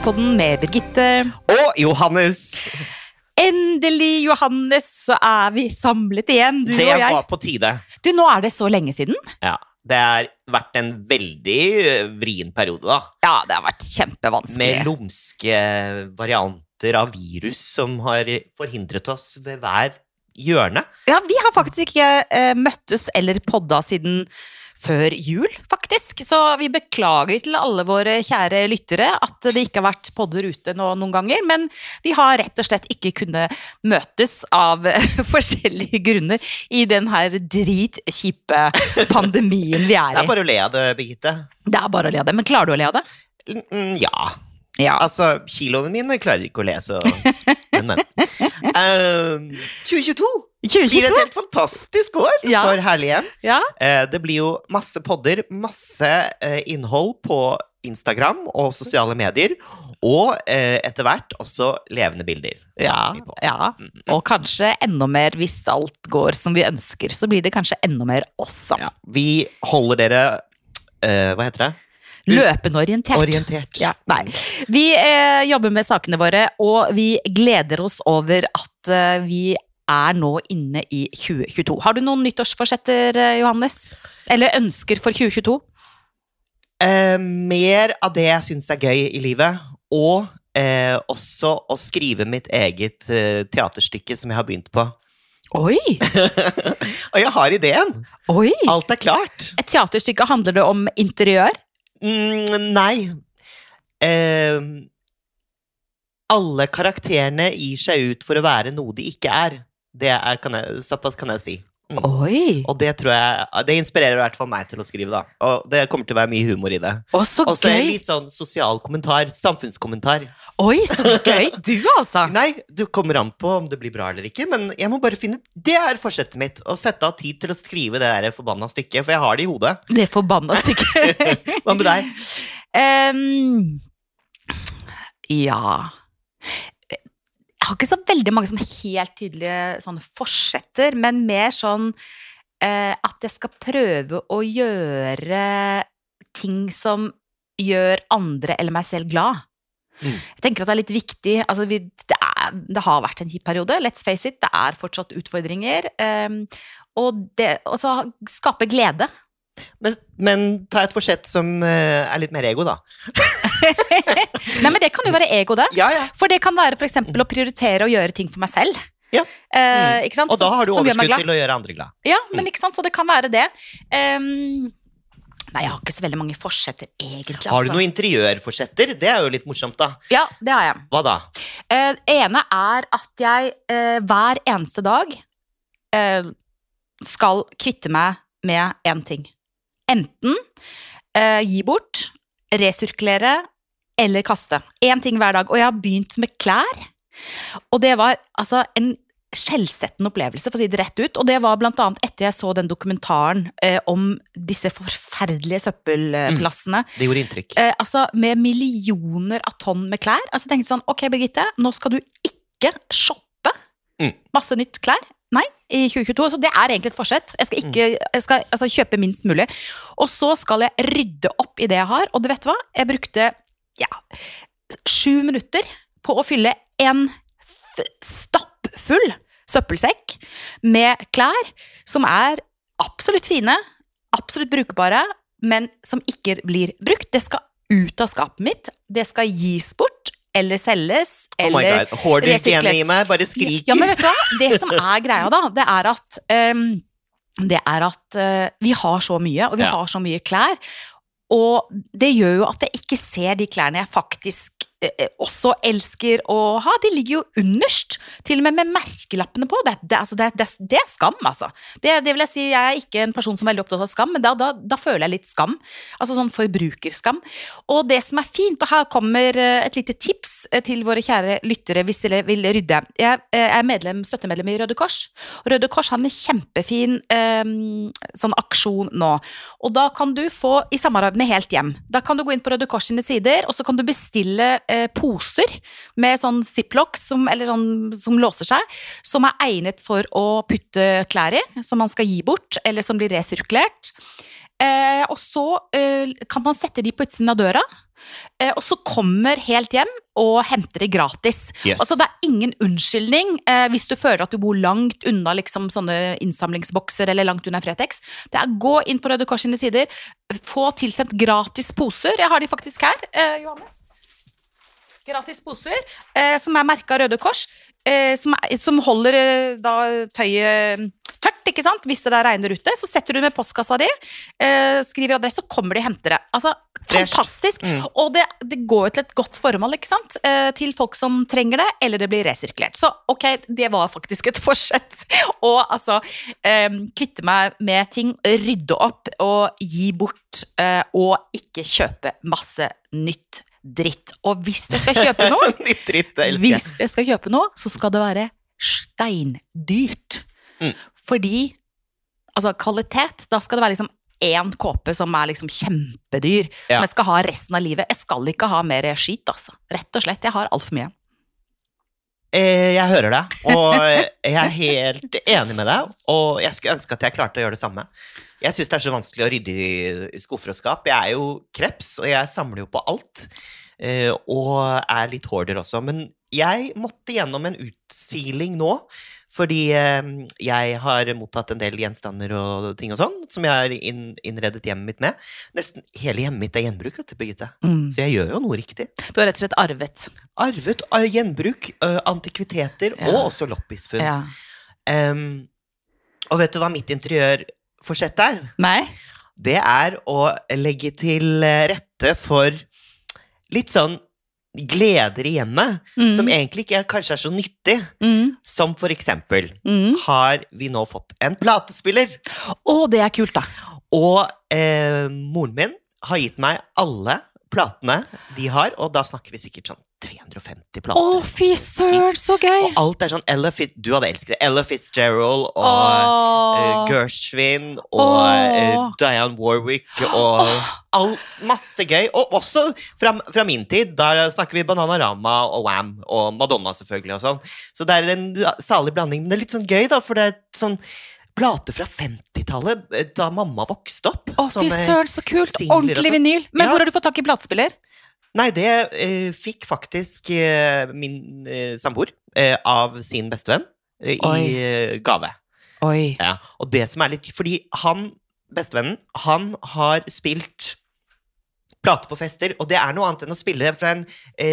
hjem-podden med Birgitte. Og Johannes! Endelig, Johannes, så er vi samlet igjen, du det og jeg. var på tide. Du, nå er det så lenge siden. Ja, Det har vært en veldig eh, vrien periode, da. Ja, det har vært kjempevanskelig. Med lumske varianter av virus som har forhindret oss ved hver hjørne. Ja, vi har faktisk ikke eh, møttes eller podda siden før jul, faktisk. Så vi beklager til alle våre kjære lyttere at det ikke har vært podder ute nå noen ganger. Men vi har rett og slett ikke kunnet møtes av forskjellige grunner i den her dritkjipe pandemien vi er i. Det er bare å le av det, Birgitte. Det er bare å le av det. Men klarer du å le av det? Ja. Ja. Altså, kiloene mine klarer ikke å lese, Men, men. Eh, 2022 blir et helt fantastisk år Ja. for Herlig hjem. Ja. Uh, Det blir jo masse podder, masse uh, innhold på Instagram og sosiale medier. Og eh, etter hvert også levende bilder. Ja, ja. Mm. Og kanskje enda mer hvis alt går som vi ønsker. Så blir det kanskje enda mer awesome. Ja. Vi holder dere Hva heter det? Løpende orientert. Orientert. Ja, nei. Vi eh, jobber med sakene våre, og vi gleder oss over at eh, vi er nå inne i 2022. Har du noen nyttårsforsetter, eh, Johannes? Eller ønsker for 2022? Eh, mer av det jeg syns er gøy i livet, og eh, også å skrive mitt eget eh, teaterstykke som jeg har begynt på. Oi! og jeg har ideen! Oi! Alt er klart. Et teaterstykke, handler det om interiør? Mm, nei. Eh, alle karakterene gir seg ut for å være noe de ikke er. Det er kan jeg, såpass kan jeg si. Mm. Og det tror jeg Det inspirerer i hvert fall meg til å skrive, da. Og det kommer til å være mye humor i det. Og så en litt sånn sosial kommentar. Samfunnskommentar. Oi, så gøy! Du, altså! Nei, det kommer an på om det blir bra eller ikke, men jeg må bare finne Det er forsettet mitt. Å sette av tid til å skrive det der forbanna stykket, for jeg har det i hodet. Det forbanna stykket. Hva med deg? Um, ja har ikke så veldig mange sånn helt tydelige sånn forsetter, men mer sånn eh, at jeg skal prøve å gjøre ting som gjør andre eller meg selv glad. Mm. Jeg tenker at det er litt viktig altså vi, det, er, det har vært en kjip periode, let's face it. Det er fortsatt utfordringer. Eh, og det å så skape glede. Men, men ta et forsett som eh, er litt mer ego, da. Nei, men det kan jo være ego, det. Ja, ja. For det kan være eksempel å prioritere å gjøre ting for meg selv. Ja. Eh, Mm. Og da har du overskudd til å gjøre andre glad. Ja, men ikke sant, så det kan være det. Um, nei, jeg har ikke så veldig mange forsetter, egentlig. Altså. Har du noen interiørforsetter? Det er jo litt morsomt, da. Ja, det har jeg. Hva da? Eh, ene er at jeg eh, hver eneste dag eh, skal kvitte meg med én ting. Enten eh, gi bort, resirkulere eller kaste. Én ting hver dag. Og jeg har begynt med klær. Og det var altså en skjellsettende opplevelse, for å si det rett ut. Og det var blant annet etter jeg så den dokumentaren eh, om disse forferdelige søppelplassene. Det gjorde inntrykk. Eh, altså med millioner av tonn med klær. Altså jeg tenkte sånn, ok Birgitte, nå skal du ikke shoppe Mm. masse nytt klær. Nei, i 2022. Så det er egentlig et forsett. Jeg skal, ikke, jeg skal altså, kjøpe minst mulig. Og så skal jeg rydde opp i det jeg har. Og du vet hva? Jeg brukte ja, sju minutter på å fylle en stappfull søppelsekk med klær som er absolutt fine, absolutt brukbare, men som ikke blir brukt. Det skal ut av skapet mitt. Det skal gis bort eller selges. Oh eller god. Hoarder-genet resirkuleres. i meg bare skriker. ja, men vet du hva? Det som er greia, da, det er at um, Det er at uh, vi har så mye, og vi Ja. har så mye klær. Og det gjør jo at jeg ikke ser de klærne jeg faktisk også elsker å ha. De ligger jo underst, til og med med merkelappene på. Det, det, altså, det, det, er skam, altså. Det, vil jeg si, jeg er ikke en person som er veldig opptatt av skam, men da, da, da føler jeg litt skam. Altså sånn forbrukerskam. Og det som er fint, og her kommer eh, et lite tips eh, til våre kjære lyttere hvis dere vil rydde. Jeg eh, er medlem, støttemedlem i Røde Kors. Røde Kors har en kjempefin eh, sånn aksjon nå. Og da kan du få, i samarbeid med Helt Hjem, da kan du gå inn på Røde Kors sine sider, og så kan du bestille eh, poser med sånn ziplock som, sånn, som låser seg, som er egnet for å putte klær i, som man skal gi bort, eller som blir resirkulert. Eh, og så eh, kan man sette de på utsiden av døra. eh, og så kommer helt hjem og henter det gratis. Yes. Altså, det er ingen unnskyldning eh, hvis du føler at du bor langt unna liksom, sånne innsamlingsbokser eller langt unna Fretex. Det er Gå inn på Røde Kors sine sider, få tilsendt gratis poser. Jeg har de faktisk her, eh, Johannes. Gratis poser eh, som er merka Røde Kors, eh, som, er, som holder eh, da tøyet tørt, ikke sant? Hvis det da regner ute. Så setter du med postkassa di, eh, skriver adresse, så kommer de og henter det. Altså, fantastisk! Mm. Og det, det går jo til et godt formål, ikke sant? Eh, til folk som trenger det, eller det blir resirkulert. Så ok, det var faktisk et forsett. Og altså eh, kvitte meg med ting, rydde opp og gi bort, eh, og ikke kjøpe masse nytt dritt. Og hvis jeg skal kjøpe noe, dritt, jeg. hvis jeg skal kjøpe noe, så skal det være steindyrt. Mm. Fordi Altså, kvalitet, da skal det være liksom én kåpe som er liksom kjempedyr, Ja. som jeg skal ha resten av livet. Jeg skal ikke ha mer skit, altså. Rett og slett. Jeg har altfor mye. Eh, jeg hører deg, og jeg er helt enig med deg. Og jeg skulle ønske at jeg klarte å gjøre det samme. Jeg syns det er så vanskelig å rydde i, skuffer og skap. Jeg er jo kreps, og jeg samler jo på alt. eh, og er litt hoarder også. Men jeg måtte gjennom en utsiling nå. Fordi eh, jeg har mottatt en del gjenstander og ting og sånn, som jeg har inn, innredet hjemmet mitt med. Nesten hele hjemmet mitt er gjenbruk, vet du, Birgitte. Så jeg gjør jo noe riktig. Du har rett og slett arvet. Arvet av gjenbruk, antikviteter Ja. og også loppisfunn. Ja. Um, og vet du hva mitt interiørforsett er? Nei? Det er å legge til rette for litt sånn gleder i hjemmet, Mm. som egentlig ikke kanskje er så nyttig. Mm. Som for eksempel Mm. har vi nå fått en platespiller. Å, det er kult, da. Og eh, moren min har gitt meg alle platene de har, og da snakker vi sikkert sånn 350 plater. Å, fy søren, så gøy! Og alt er sånn Ella Fit, Du hadde elsket det. Ella Fitzgerald og uh, Gershwin og uh, eh, Diane Warwick og alt, masse gøy. Og også fra, fra min tid. Da snakker vi Bananarama og Wam og Madonna, selvfølgelig. og sånn. Så det er en salig blanding. Men det er litt sånn gøy, da, for det er sånn plater fra 50-tallet, eh, da mamma vokste opp. Å, fy søren, så kult! Ordentlig sånn. vinyl. Men Ja. hvor har du fått tak i platespiller? Nei, det eh, fikk faktisk eh, min eh, samboer eh, av sin bestevenn eh, i eh, gave. Oi. Ja, og det som er litt Fordi han, bestevennen, han har spilt plate på fester, og det er noe annet enn å spille fra en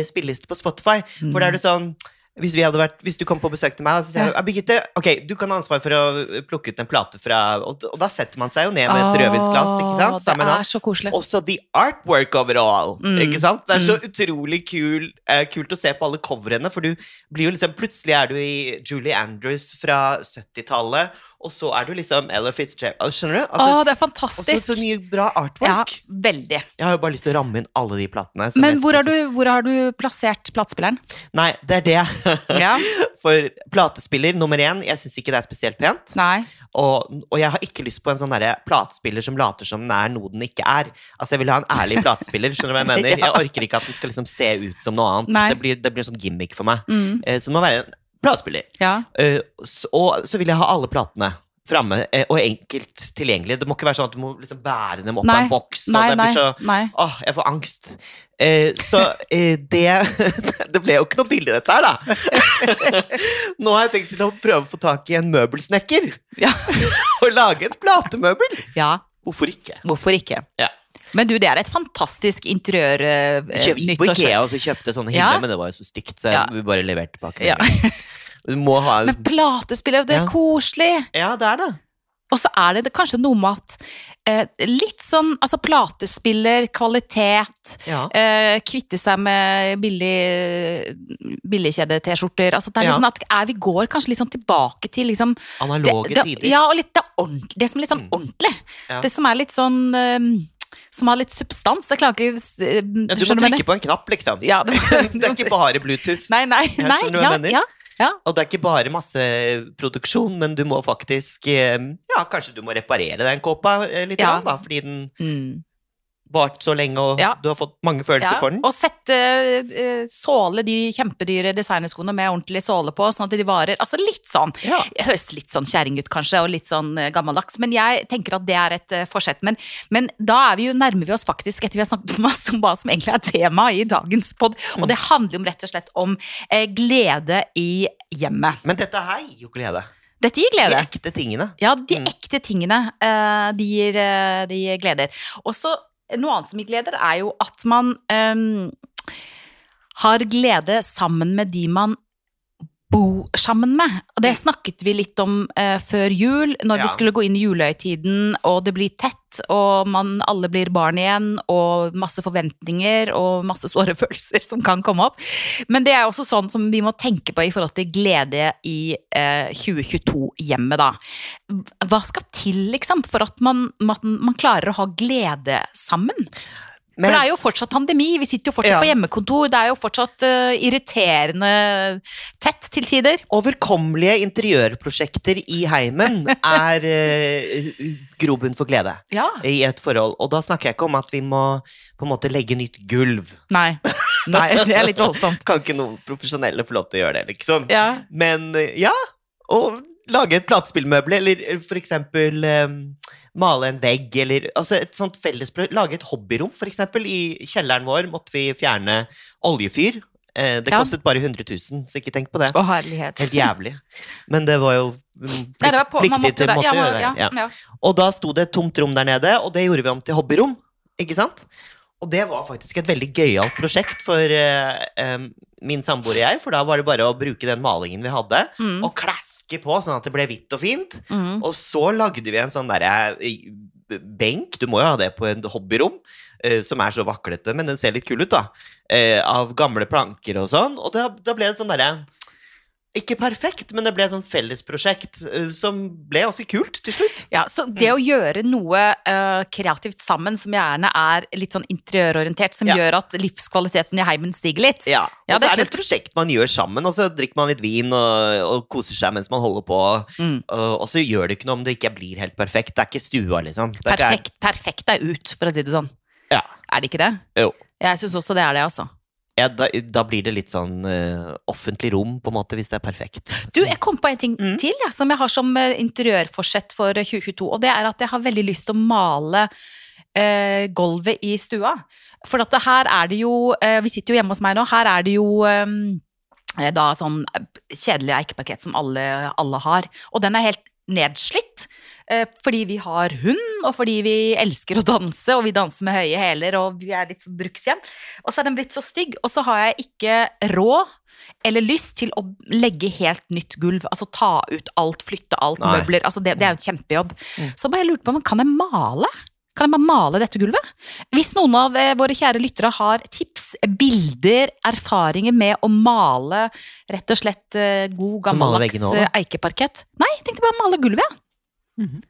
spilleliste på Spotify. For da er det sånn hvis, vi hadde vært, hvis du kom på besøk til meg, så sier jeg «Ah, Birgitte, ok, du kan ha ansvar for å plukke ut en plate fra Og, og da setter man seg jo ned med et Åh, rødvinsglass, ikke sant? Sammen Det er så koselig. også the artwork overall. Mm. Ikke sant? Det er så utrolig kul, uh, kult å se på alle coverene, for du blir jo liksom Plutselig er du i Julie Andrews fra 70-tallet, og så er du liksom Ella Fitzgerald. Skjønner du? Altså, Åh, det er og så fantastisk. så mye bra artwork. Ja, veldig. Jeg har jo bare lyst til å ramme inn alle de platene. som Men hvor har, du, hvor har du plassert platespilleren? Nei, det er det. Ja. For platespiller nummer én, jeg syns ikke det er spesielt pent. Nei. Og, og jeg har ikke lyst på en sånn derre platespiller som later som den er noe den ikke er. Altså Jeg vil ha en ærlig platespiller. Skjønner du hva jeg mener? Ja. Jeg orker ikke at den skal liksom se ut som noe annet. Det blir, det blir en sånn gimmick for meg. Mm. Eh, Så det må være en platespiller. Ja. Uh, så- Og så vil jeg ha alle platene framme, eh, og enkelt tilgjengelig. Det må ikke være sånn at du må liksom bære dem opp av en boks. Nei, nei, så nei. Åh, jeg får angst. Eh, så eh, det Det ble jo ikke noe billig, dette her, da. Nå har jeg tenkt til å prøve å få tak i en møbelsnekker. Ja. Og lage et platemøbel. ja. Hvorfor ikke? Hvorfor ikke? Ja. Men du, det er et fantastisk interiør Jeg gikk på Ikea og så kjøpte sånne Ja. hyller, men det var jo så stygt, så Ja. vi bare leverte tilbake. Ja. Men platespiller, det er Ja. koselig. Ja, det er det. Og så er det, det kanskje noe med at eh, litt sånn Altså platespiller, kvalitet, Ja. eh, kvitte seg med billig billigkjede-T-skjorter. Altså det er litt Ja. sånn at er, Vi går kanskje litt sånn tilbake til liksom Analoge det, tider. Ja, og litt det, ordent- det som er litt sånn Mm. ordentlig. Ja. Det som er litt sånn eh, Som har litt substans. Jeg klarer ikke eh, Ja, du må du trykke på en knapp, liksom. Ja, det, det er ikke bare Bluetooth. Nei, nei, nei. Ja, ja, ja. Og det er ikke bare masseproduksjon, men du må faktisk eh, Ja, kanskje du må reparere den kåpa eh, litt, da, fordi den Mm. Vart så lenge, og Ja. du har fått mange følelser Ja, for den. og sette eh, såle de kjempedyre designerskoene med ordentlig såle på, sånn at de varer. Altså litt sånn. Ja. Høres litt sånn kjerring ut, kanskje, og litt sånn eh, gammeldags, men jeg tenker at det er et eh, forsett. Men, men da vi jo, nærmer vi oss faktisk, etter vi har snakket masse om hva som egentlig er tema i dagens pod, og det handler om rett og slett om eh, glede i hjemmet. Men dette her gir jo glede. Dette gir glede. De ekte tingene. Ja, de Mm. ekte tingene, de, gir, de gleder. Og så noe annet som gir gleder, er jo at man um, har glede sammen med de man bor sammen med. Og det snakket vi litt om eh, før jul, når Ja. vi skulle gå inn i julehøytiden, og det blir tett, og man alle blir barn igjen, og masse forventninger og masse såre følelser som kan komme opp. Men det er også sånn som vi må tenke på i forhold til glede i eh, 2022-hjemmet, da. Hva skal til, liksom, for at man, man, man klarer å ha glede sammen? Men, For det er jo fortsatt pandemi, vi sitter jo fortsatt Ja. på hjemmekontor, det er jo fortsatt uh, irriterende tett til tider. overkommelige interiørprosjekter i heimen er uh, grobunn for glede Ja. i et forhold. Og da snakker jeg ikke om at vi må på en måte legge nytt gulv. Nei. Nei, det er litt voldsomt. Kan ikke noen profesjonelle få lov til å gjøre det, liksom? Ja. Men eh, ja, å lage et platespillmøbel, eller for eksempel eh, male en vegg, eller altså et sånt fellesprø... Lage et hobbyrom, for eksempel. I kjelleren vår måtte vi fjerne oljefyr. Eh, det Ja. kostet bare 100 000, så ikke tenk på det. Å, herlighet. Helt jævlig. Men det var jo mm, plikt, Nei, det var på, pliktig måtte til. Ja, gjøre det. ja. Og da sto det et tomt rom der nede, og det gjorde vi om til hobbyrom. Ikke sant? Og det var faktisk et veldig gøyalt prosjekt for eh, min samboer og jeg, for da var det bare å bruke den malingen vi hadde, Mm, og klaske på sånn at det ble hvitt og fint. mm. Og så lagde vi en sånn derre eh, benk, du må jo ha det på en hobbyrom, eh, som er så vaklete, men den ser litt kul ut, da. Eh, av gamle planker og sånn. Og da, da ble det sånn derre Ikke perfekt, men det ble et sånn fellesprosjekt eh, som ble ganske kult til slutt. Ja, så det å gjøre noe uh, kreativt sammen, som gjerne er litt sånn interiørorientert, som Ja. gjør at livskvaliteten i heimen stiger litt Ja, Ja, og så er det et prosjekt man gjør sammen, og så drikker man litt vin og, og koser seg mens man holder på. Mm. Og, og så gjør det ikke noe om det ikke blir helt perfekt. Det er ikke stua, liksom. Er ikke- Perfekt, perfekt er ut, for å si det sånn. Ja. Er det ikke det? Jo. Jeg syns også det er det, altså. Ja, da, da blir det litt sånn uh, offentlig rom, på en måte, hvis det er perfekt. Du, jeg kom på en ting Mm. til ja, som jeg har som eh, interiørforsett for eh, 2022. Og det er at jeg har veldig lyst til å male uh, gulvet i stua. For at her er det jo eh, Vi sitter jo hjemme hos meg nå. Her er det jo um, da sånn kjedelig eikepakett som alle, alle har. Og den er helt nedslitt. Eh, Fordi vi har hund, og fordi vi elsker å danse, og vi danser med høye hæler, og vi er litt sånn brukshjem. Og så er den blitt så stygg, og så har jeg ikke råd eller lyst til å legge helt nytt gulv. Altså ta ut alt, flytte alt, Nei. møbler. Altså det, det er jo en kjempejobb. Mm. Så bare jeg lurte på, om kan jeg male? Kan jeg bare male dette gulvet? Hvis noen av eh, våre kjære lyttere har tips, bilder, erfaringer med å male rett og slett eh, god, gammeldags eikeparkett Nei, jeg tenkte bare male gulvet, jeg. Mhm.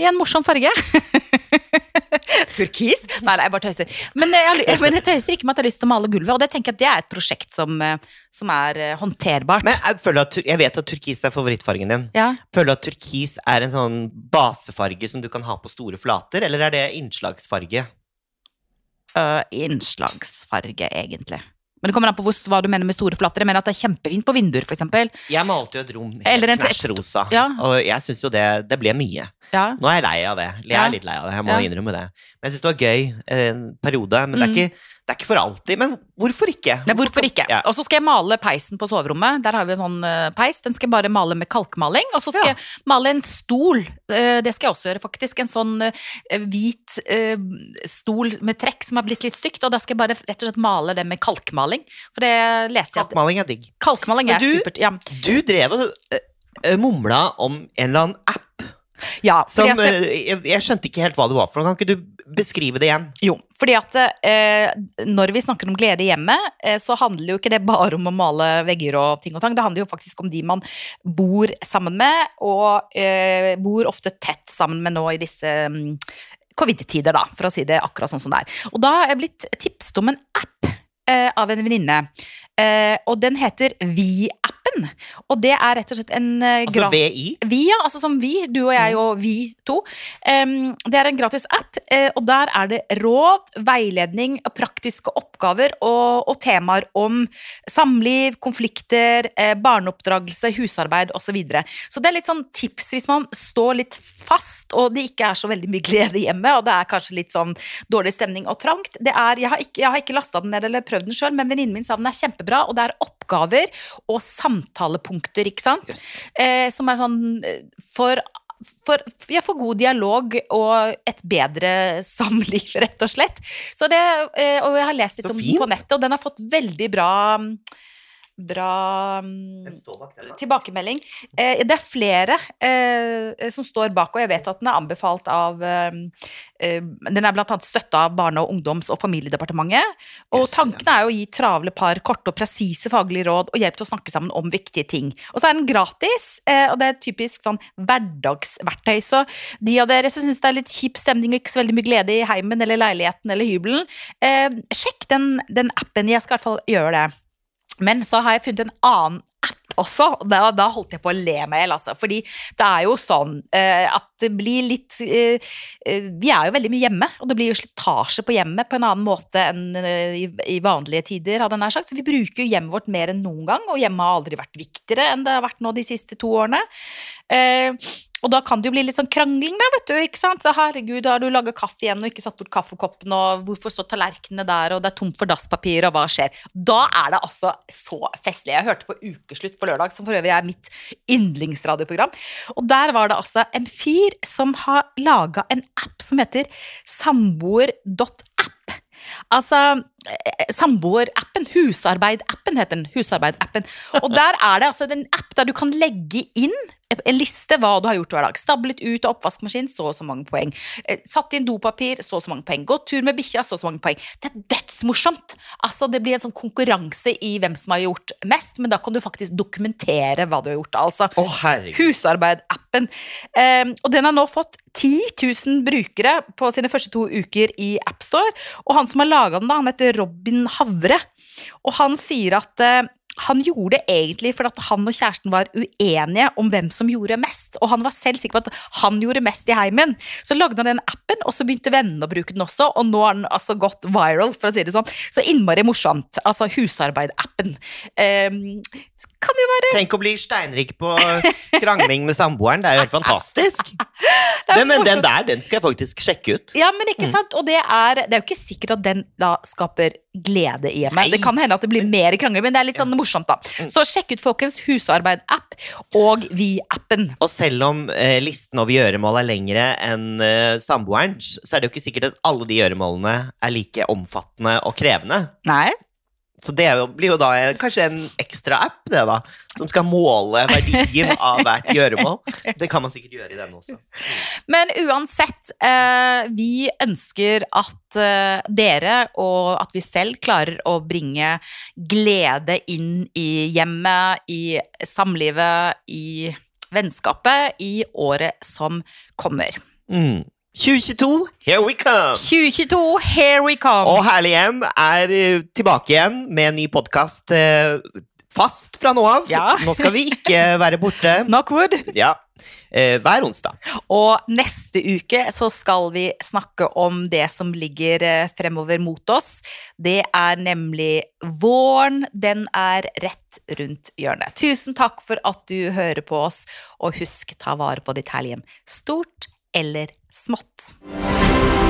I en morsom farge. Turkis? Nei, nei, jeg bare tøyser. Men jeg, men jeg tøyser ikke med at jeg har lyst til å male gulvet, og det tenker jeg at det er et prosjekt som, eh, som er eh, håndterbart. Men jeg, føler at, jeg vet at turkis er favorittfargen din. ja. Føler du at turkis er en sånn basefarge som du kan ha på store flater, eller er det innslagsfarge? Uh, innslagsfarge, egentlig. Men det kommer an på hva du mener med store flater. Jeg mener at det er kjempefint på vinduer, eksempel. Jeg malte jo et rom helt flash rosa, ja. og jeg syns jo det, det ble mye. Ja. Nå er jeg lei av det. Jeg er litt lei av det, jeg må innrømme det. Men jeg syns det var gøy en periode. Men det, er Mm. ikke, det er ikke for alltid. Men hvorfor ikke? Nei, hvorfor ikke? Ja. Og så skal jeg male peisen på soverommet. Der har vi en sånn eh, peis. Den skal jeg bare male med kalkmaling. Og så skal Ja. jeg male en stol. Eh, det skal jeg også gjøre, faktisk. En sånn eh, hvit stol med trekk som har blitt litt stygt. Og da skal jeg bare rett og slett male det med kalkmaling. For det leste jeg at Kalkmaling er digg. kalkmaling er du- supert. Ja, Du drev og mumla om en eller annen app ja som at, eh, jeg, jeg skjønte ikke helt hva det var for noe. Kan ikke du beskrive det igjen? Jo, fordi at eh, når vi snakker om glede i hjemmet, eh, så handler jo ikke det bare om å male vegger og ting og tang. Det handler jo faktisk om de man bor sammen med, og eh, bor ofte tett sammen med nå i disse um, covid-tider, da, for å si det akkurat sånn som det er. Og da har jeg blitt tipset om en app eh, av en venninne, eh, og den heter Vi-appen. VI-appen. Og det er rett og slett en eh, Altså VI. vi, ja, altså som vi, du og jeg og vi to. Um, det er en gratis app, eh, og der er det råd, veiledning, praktiske oppgaver og, og temaer om samliv, konflikter, eh, barneoppdragelse, husarbeid osv. Så, videre. så det er litt sånn tips hvis man står litt fast og det ikke er så veldig mye glede hjemme, og det er kanskje litt sånn dårlig stemning og trangt. Det er, jeg har ikke, jeg har ikke lasta den ned eller prøvd den sjøl, men venninnen min sa den er kjempebra, og det er oppgaver og samtalepunkter, ikke sant? Yes. eh, som er sånn eh, for for, ja, for god dialog og et bedre samliv, rett og slett. Så det, eh, og jeg har lest litt om den på nettet, og den har fått veldig bra Bra mm, tilbakemelding. Eh, det er flere eh, som står bak, og jeg vet at den er anbefalt av eh, Den er annet støtta av Barne-, og ungdoms- og familiedepartementet. Og Yes, tanken er jo å gi travle par korte og presise faglige råd og hjelp til å snakke sammen om viktige ting. Og så er den gratis, eh, og det er et typisk sånn hverdagsverktøy. Så de av dere som syns det er litt kjip stemning og ikke så veldig mye glede i heimen eller leiligheten eller hybelen, eh, sjekk den, den appen. Jeg skal i hvert fall gjøre det. Men så har jeg funnet en annen app også. og Da, da holdt jeg på å le meg i hjel, altså. Fordi det er jo sånn eh, at det blir litt eh, eh, Vi er jo veldig mye hjemme, og det blir jo slitasje på hjemmet på en annen måte enn eh, i, i vanlige tider, hadde jeg nær sagt. Så vi bruker jo hjemmet vårt mer enn noen gang, og hjemmet har aldri vært viktigere enn det har vært nå de siste to årene. Eh, og da kan det jo bli litt sånn krangling, da, vet du. ikke sant? Så herregud, har du laga kaffe igjen og ikke satt bort kaffekoppen, og hvorfor står tallerkenene der, og det er tomt for dasspapir, og hva skjer? Da er det altså så festlig. Jeg hørte på Ukeslutt på lørdag, som for øvrig er mitt yndlingsradioprogram. Og der var det altså en fyr som har laga en app som heter samboer.app. Altså samboerappen, husarbeidappen heter den. Husarbeidappen. Og der er det altså en app der du kan legge inn en liste hva du har gjort hver dag. Stablet ut av oppvaskmaskin, så og så mange poeng. Eh, Satt inn dopapir, så og så mange poeng. Gått tur med bikkja, så og så mange poeng. Det er dødsmorsomt! Altså, det blir en sånn konkurranse i hvem som har gjort mest, men da kan du faktisk dokumentere hva du har gjort. Altså. Oh. Husarbeid-appen. Um, og den har nå fått 10 000 brukere på sine første to uker i AppStore. Og han som har laga den, da, han heter Robin Havre. Og han sier at eh, han gjorde det egentlig fordi han og kjæresten var uenige om hvem som gjorde mest. Og han var selv sikker på at han gjorde mest i heimen. Så lagde han den appen, og så begynte vennene å bruke den også. Og nå har den altså gått viral, for å si det sånn. Så innmari morsomt. Altså husarbeid-appen. Um, kan jo være Tenk å bli steinrik på krangling med samboeren. Det er jo helt fantastisk. Det, men den der, den skal jeg faktisk sjekke ut. Ja, men ikke Mm. sant? Og det er, det er jo ikke sikkert at den da skaper glede i hjemmet. Det kan hende at det blir mer krangling, men det er litt sånn morsomt, da. Mm. Så sjekk ut folkens husarbeid-app og Vi-appen. Og selv om eh, listen over gjøremål er lengre enn eh, samboerens, så er det jo ikke sikkert at alle de gjøremålene er like omfattende og krevende. Nei? Så det blir jo da kanskje en ekstra app, det da, som skal måle verdien av hvert gjøremål. Det kan man sikkert gjøre i denne også. Men uansett, eh, vi ønsker at eh, dere og at vi selv klarer å bringe glede inn i hjemmet, i samlivet, i vennskapet i året som kommer. Mm. 2022, here we come! 2022, here we come! Og Herlig hjem er eh, tilbake igjen med en ny podkast fast fra nå av. Ja. Nå skal vi ikke være borte. Knockwood. Ja, eh, hver onsdag. Og neste uke så skal vi snakke om det som ligger eh, fremover mot oss. Det er nemlig våren. Den er rett rundt hjørnet. Tusen takk for at du hører på oss, og husk ta vare på ditt herlige hjem. Stort eller smått. Moderne